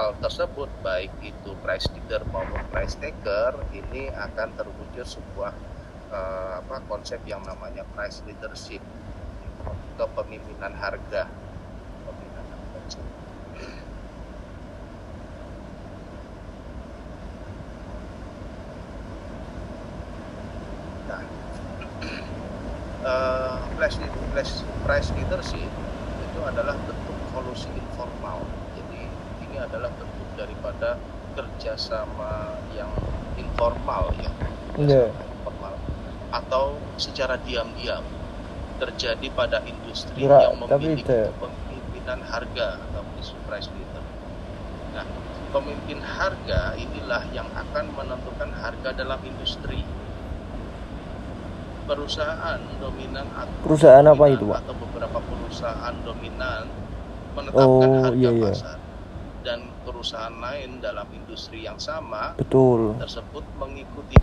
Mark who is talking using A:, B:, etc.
A: hal tersebut baik itu price leader maupun price taker ini akan terwujud sebuah uh, apa konsep yang namanya price leadership kepemimpinan harga Nah, uh, price, leadership itu adalah bentuk kolusi informal. Ini adalah bentuk daripada kerjasama yang informal ya,
B: Iya.
A: informal atau secara diam-diam terjadi pada industri
B: Gerak,
A: yang memiliki
B: itu-
A: kepemimpinan harga atau price leader. Nah, pemimpin harga inilah yang akan menentukan harga dalam industri. Perusahaan dominan atau
B: Perusahaan apa
A: dominan
B: itu, Pak?
A: Atau beberapa perusahaan dominan menetapkan
B: Oh,
A: harga
B: iya, iya.
A: pasar dan perusahaan lain dalam industri yang sama
B: Betul.
A: tersebut mengikuti